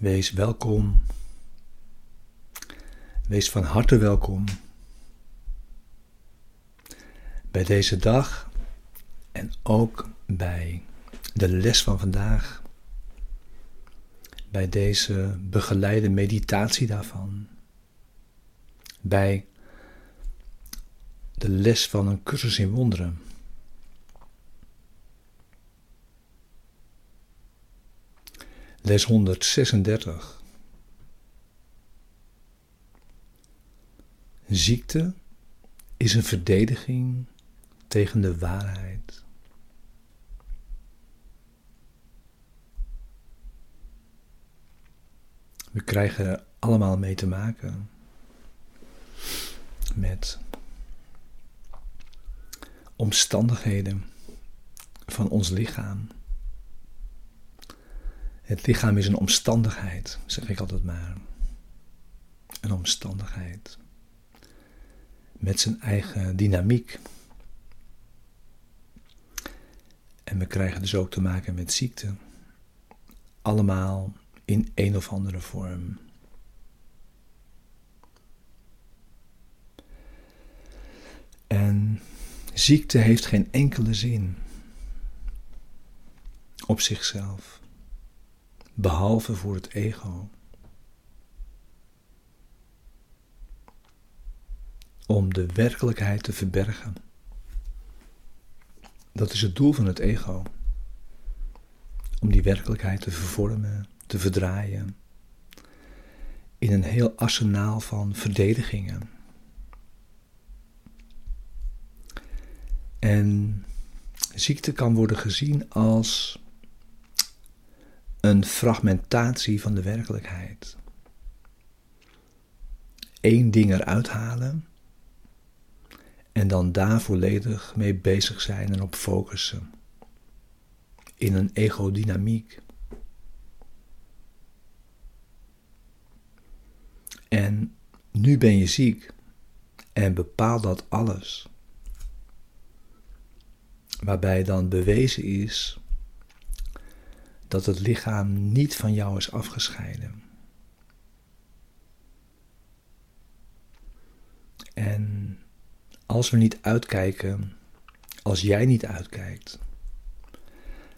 Wees welkom. Wees van harte welkom bij deze dag en ook bij de les van vandaag, bij deze begeleide meditatie daarvan, bij de les van een cursus in wonderen. Les 136. Ziekte is een verdediging tegen de waarheid. We krijgen er allemaal mee te maken met omstandigheden van ons lichaam. Het lichaam is een omstandigheid, zeg ik altijd maar. Een omstandigheid. Met zijn eigen dynamiek. En we krijgen dus ook te maken met ziekte. Allemaal in een of andere vorm. En ziekte heeft geen enkele zin op zichzelf, behalve voor het ego. Om de werkelijkheid te verbergen. Dat is het doel van het ego. Om die werkelijkheid te vervormen, te verdraaien. In een heel arsenaal van verdedigingen. En ziekte kan worden gezien als een fragmentatie van de werkelijkheid. Eén ding eruit halen en dan daar volledig mee bezig zijn en op focussen. In een egodynamiek. En nu ben je ziek en bepaalt dat alles. Waarbij dan bewezen is dat het lichaam niet van jou is afgescheiden. En als we niet uitkijken, als jij niet uitkijkt,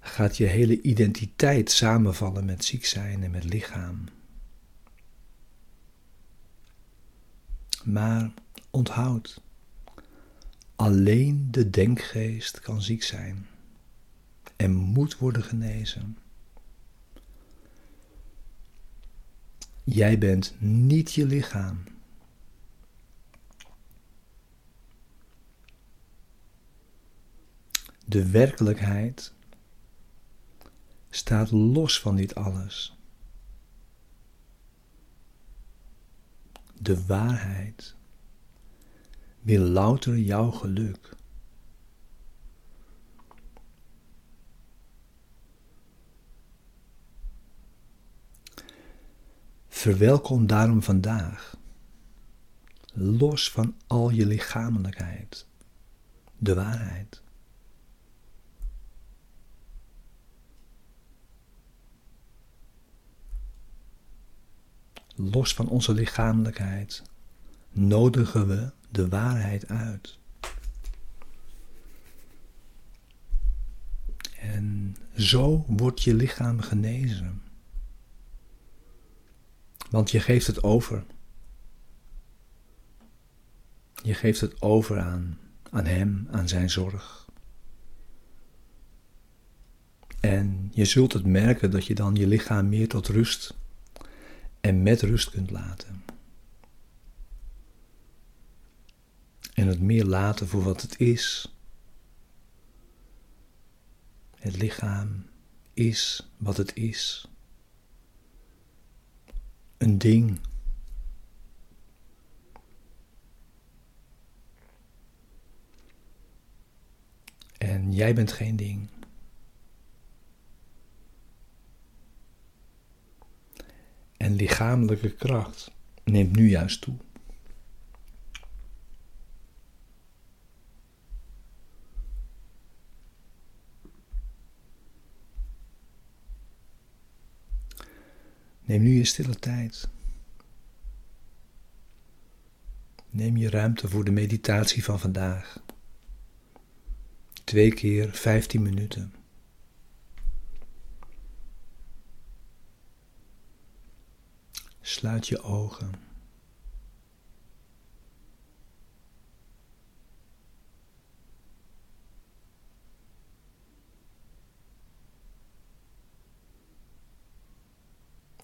gaat je hele identiteit samenvallen met ziek zijn en met lichaam. Maar onthoud, alleen de denkgeest kan ziek zijn en moet worden genezen. Jij bent niet je lichaam. De werkelijkheid staat los van dit alles. De waarheid wil louter jouw geluk. Verwelkom daarom vandaag, los van al je lichamelijkheid, de waarheid. los van onze lichamelijkheid, nodigen we de waarheid uit. En zo wordt je lichaam genezen. Want je geeft het over. Je geeft het over aan, aan Hem, aan Zijn zorg. En je zult het merken dat je dan je lichaam meer tot rust en met rust kunt laten. En het meer laten voor wat het is. Het lichaam is wat het is. Een ding. En jij bent geen ding. en lichamelijke kracht neemt nu juist toe. Neem nu je stille tijd. Neem je ruimte voor de meditatie van vandaag. Twee keer 15 minuten. Sluit je ogen.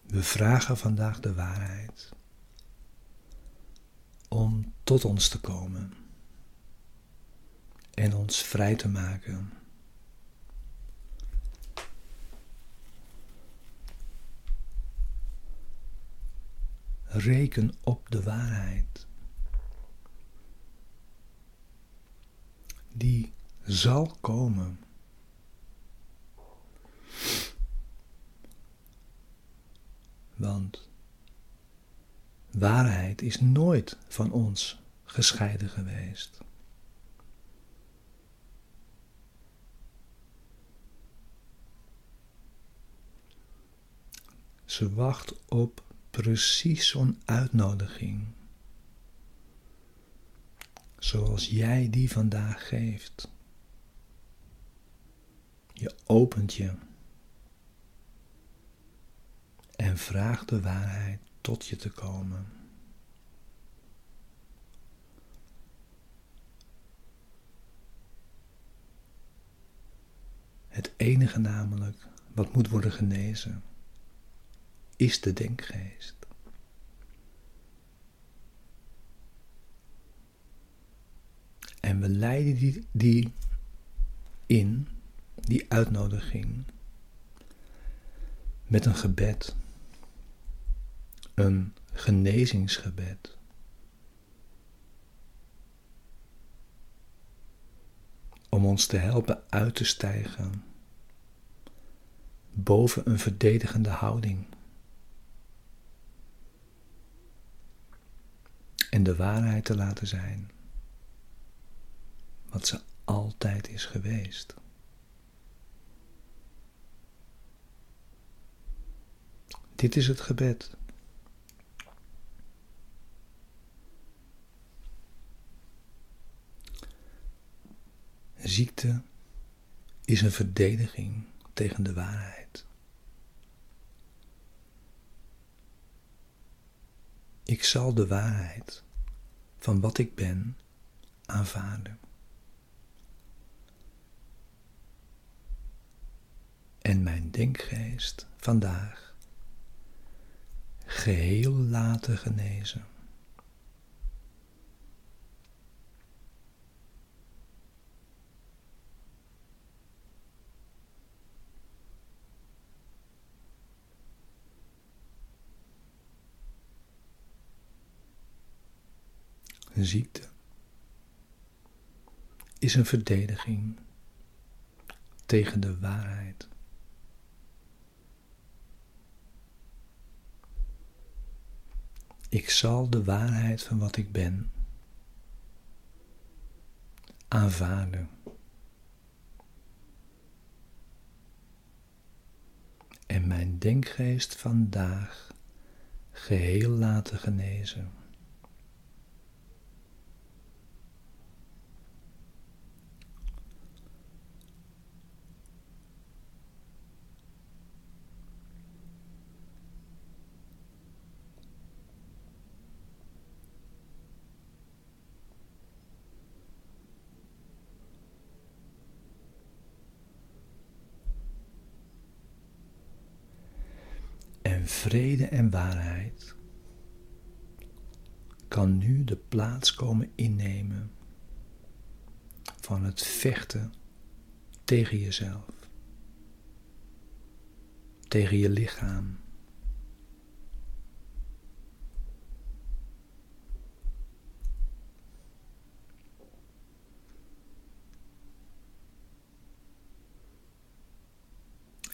We vragen vandaag de waarheid om tot ons te komen en ons vrij te maken. Reken op de waarheid. Die zal komen. Want waarheid is nooit van ons gescheiden geweest. Ze wacht op precies zo'n uitnodiging. Zoals jij die vandaag geeft. Je opent je en vraagt de waarheid tot je te komen. Het enige namelijk wat moet worden genezen is de denkgeest. En we leiden die, die in, die uitnodiging, met een gebed, een genezingsgebed. Om ons te helpen uit te stijgen boven een verdedigende houding. en de waarheid te laten zijn, wat ze altijd is geweest. Dit is het gebed. Ziekte is een verdediging tegen de waarheid. Ik zal de waarheid van wat ik ben aanvaarden. En mijn denkgeest vandaag geheel laten genezen. Ziekte is een verdediging tegen de waarheid. Ik zal de waarheid van wat ik ben aanvaarden. En mijn denkgeest vandaag geheel laten genezen. Vrede en waarheid kan nu de plaats komen innemen van het vechten tegen jezelf, tegen je lichaam.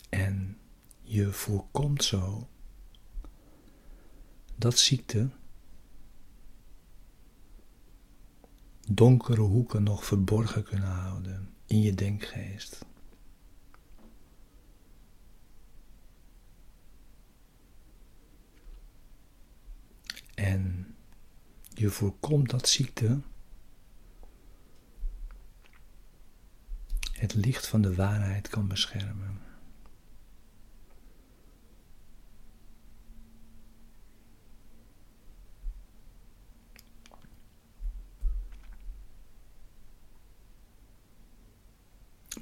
En je voorkomt zo dat ziekte donkere hoeken nog verborgen kunnen houden in je denkgeest. En je voorkomt dat ziekte het licht van de waarheid kan beschermen.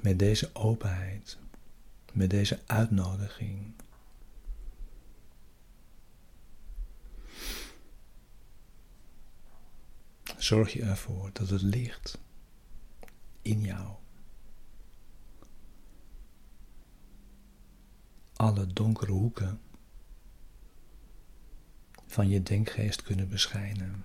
Met deze openheid, met deze uitnodiging. Zorg je ervoor dat het licht in jou alle donkere hoeken van je denkgeest kunnen beschijnen.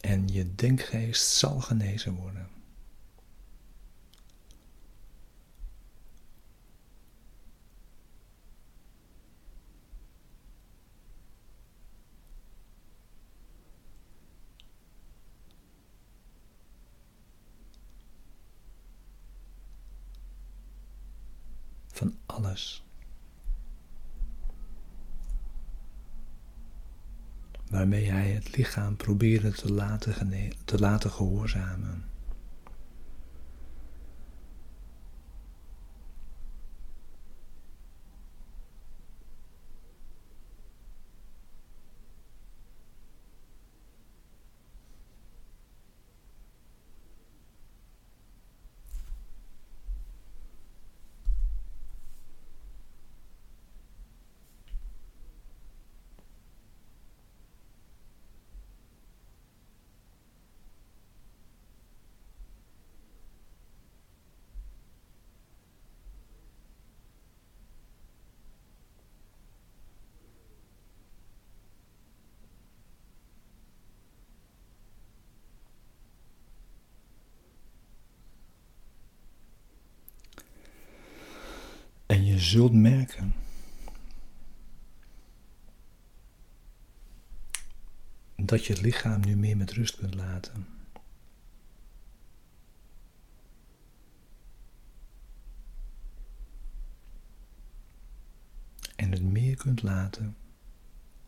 En je denkgeest zal genezen worden. van alles. Waarmee hij het lichaam probeerde te laten, te laten gehoorzamen. En je zult merken dat je het lichaam nu meer met rust kunt laten. En het meer kunt laten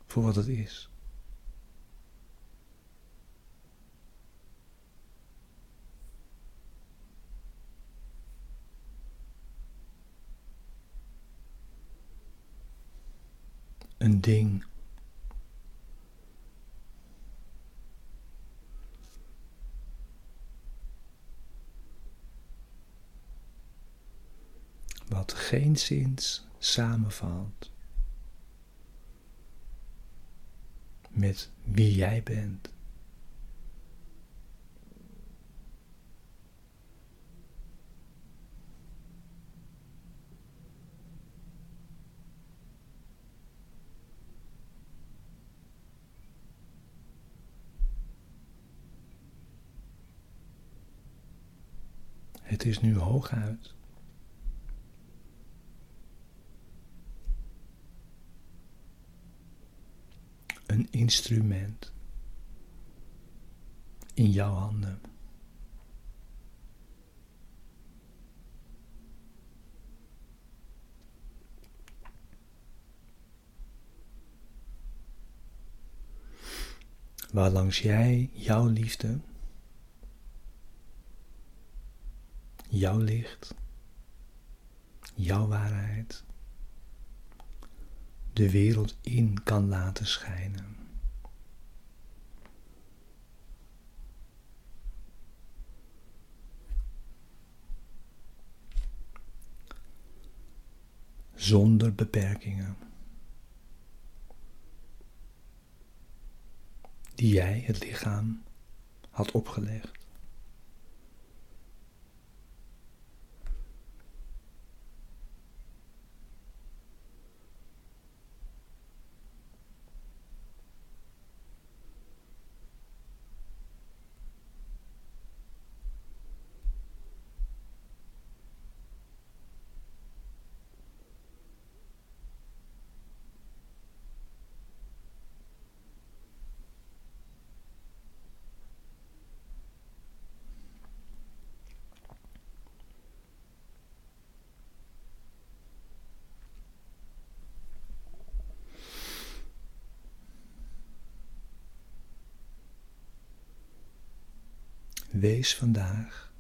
voor wat het is. Een ding. Wat geen zins samenvalt met wie jij bent. Het is nu hooguit. Een instrument in jouw handen. Waarlangs jij jouw liefde jouw licht, jouw waarheid de wereld in kan laten schijnen. Zonder beperkingen. Die jij het lichaam had opgelegd. Wees vandaag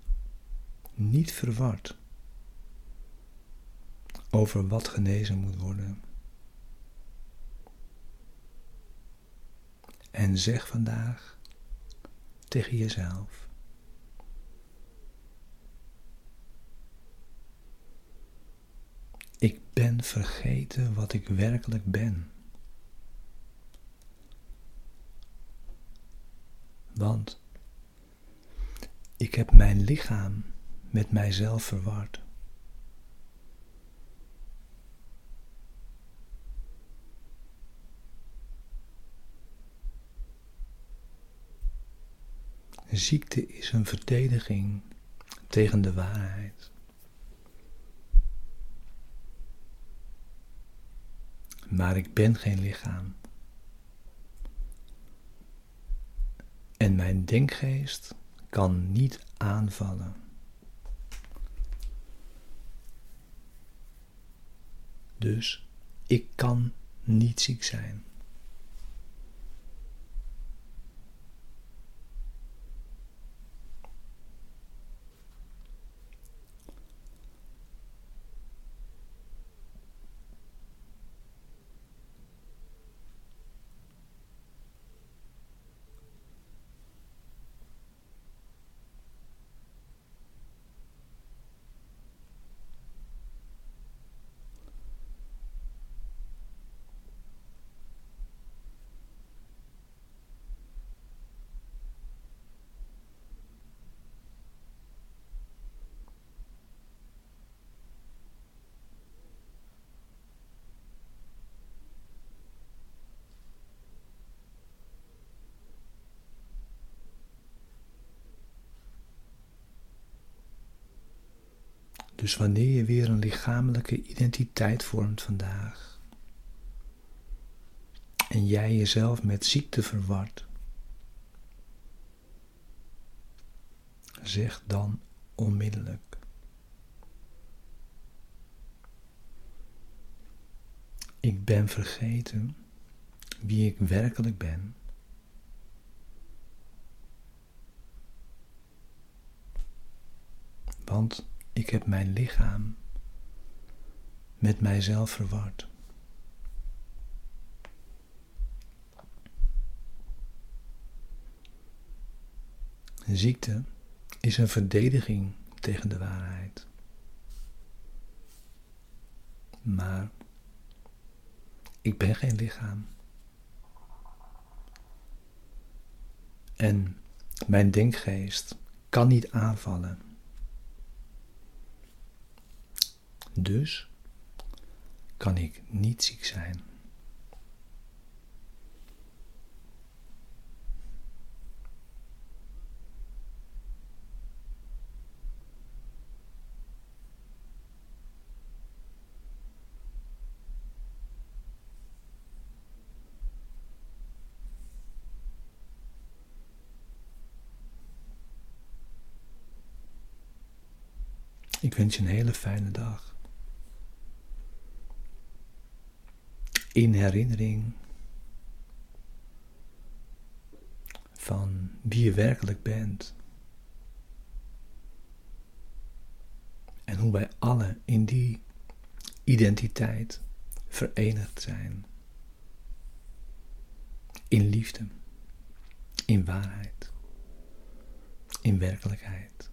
niet verward over wat genezen moet worden. En zeg vandaag tegen jezelf: Ik ben vergeten wat ik werkelijk ben. Want ik heb mijn lichaam met mijzelf verward. Ziekte is een verdediging tegen de waarheid. Maar ik ben geen lichaam. En mijn denkgeest kan niet aanvallen. Dus ik kan niet ziek zijn. Dus wanneer je weer een lichamelijke identiteit vormt vandaag en jij jezelf met ziekte verwart, zeg dan onmiddellijk. Ik ben vergeten wie ik werkelijk ben. Want ik heb mijn lichaam met mijzelf verward. Ziekte is een verdediging tegen de waarheid. Maar ik ben geen lichaam. En mijn denkgeest kan niet aanvallen Dus kan ik niet ziek zijn. Ik wens je een hele fijne dag. In herinnering van wie je werkelijk bent. En hoe wij alle in die identiteit verenigd zijn. In liefde, in waarheid, in werkelijkheid.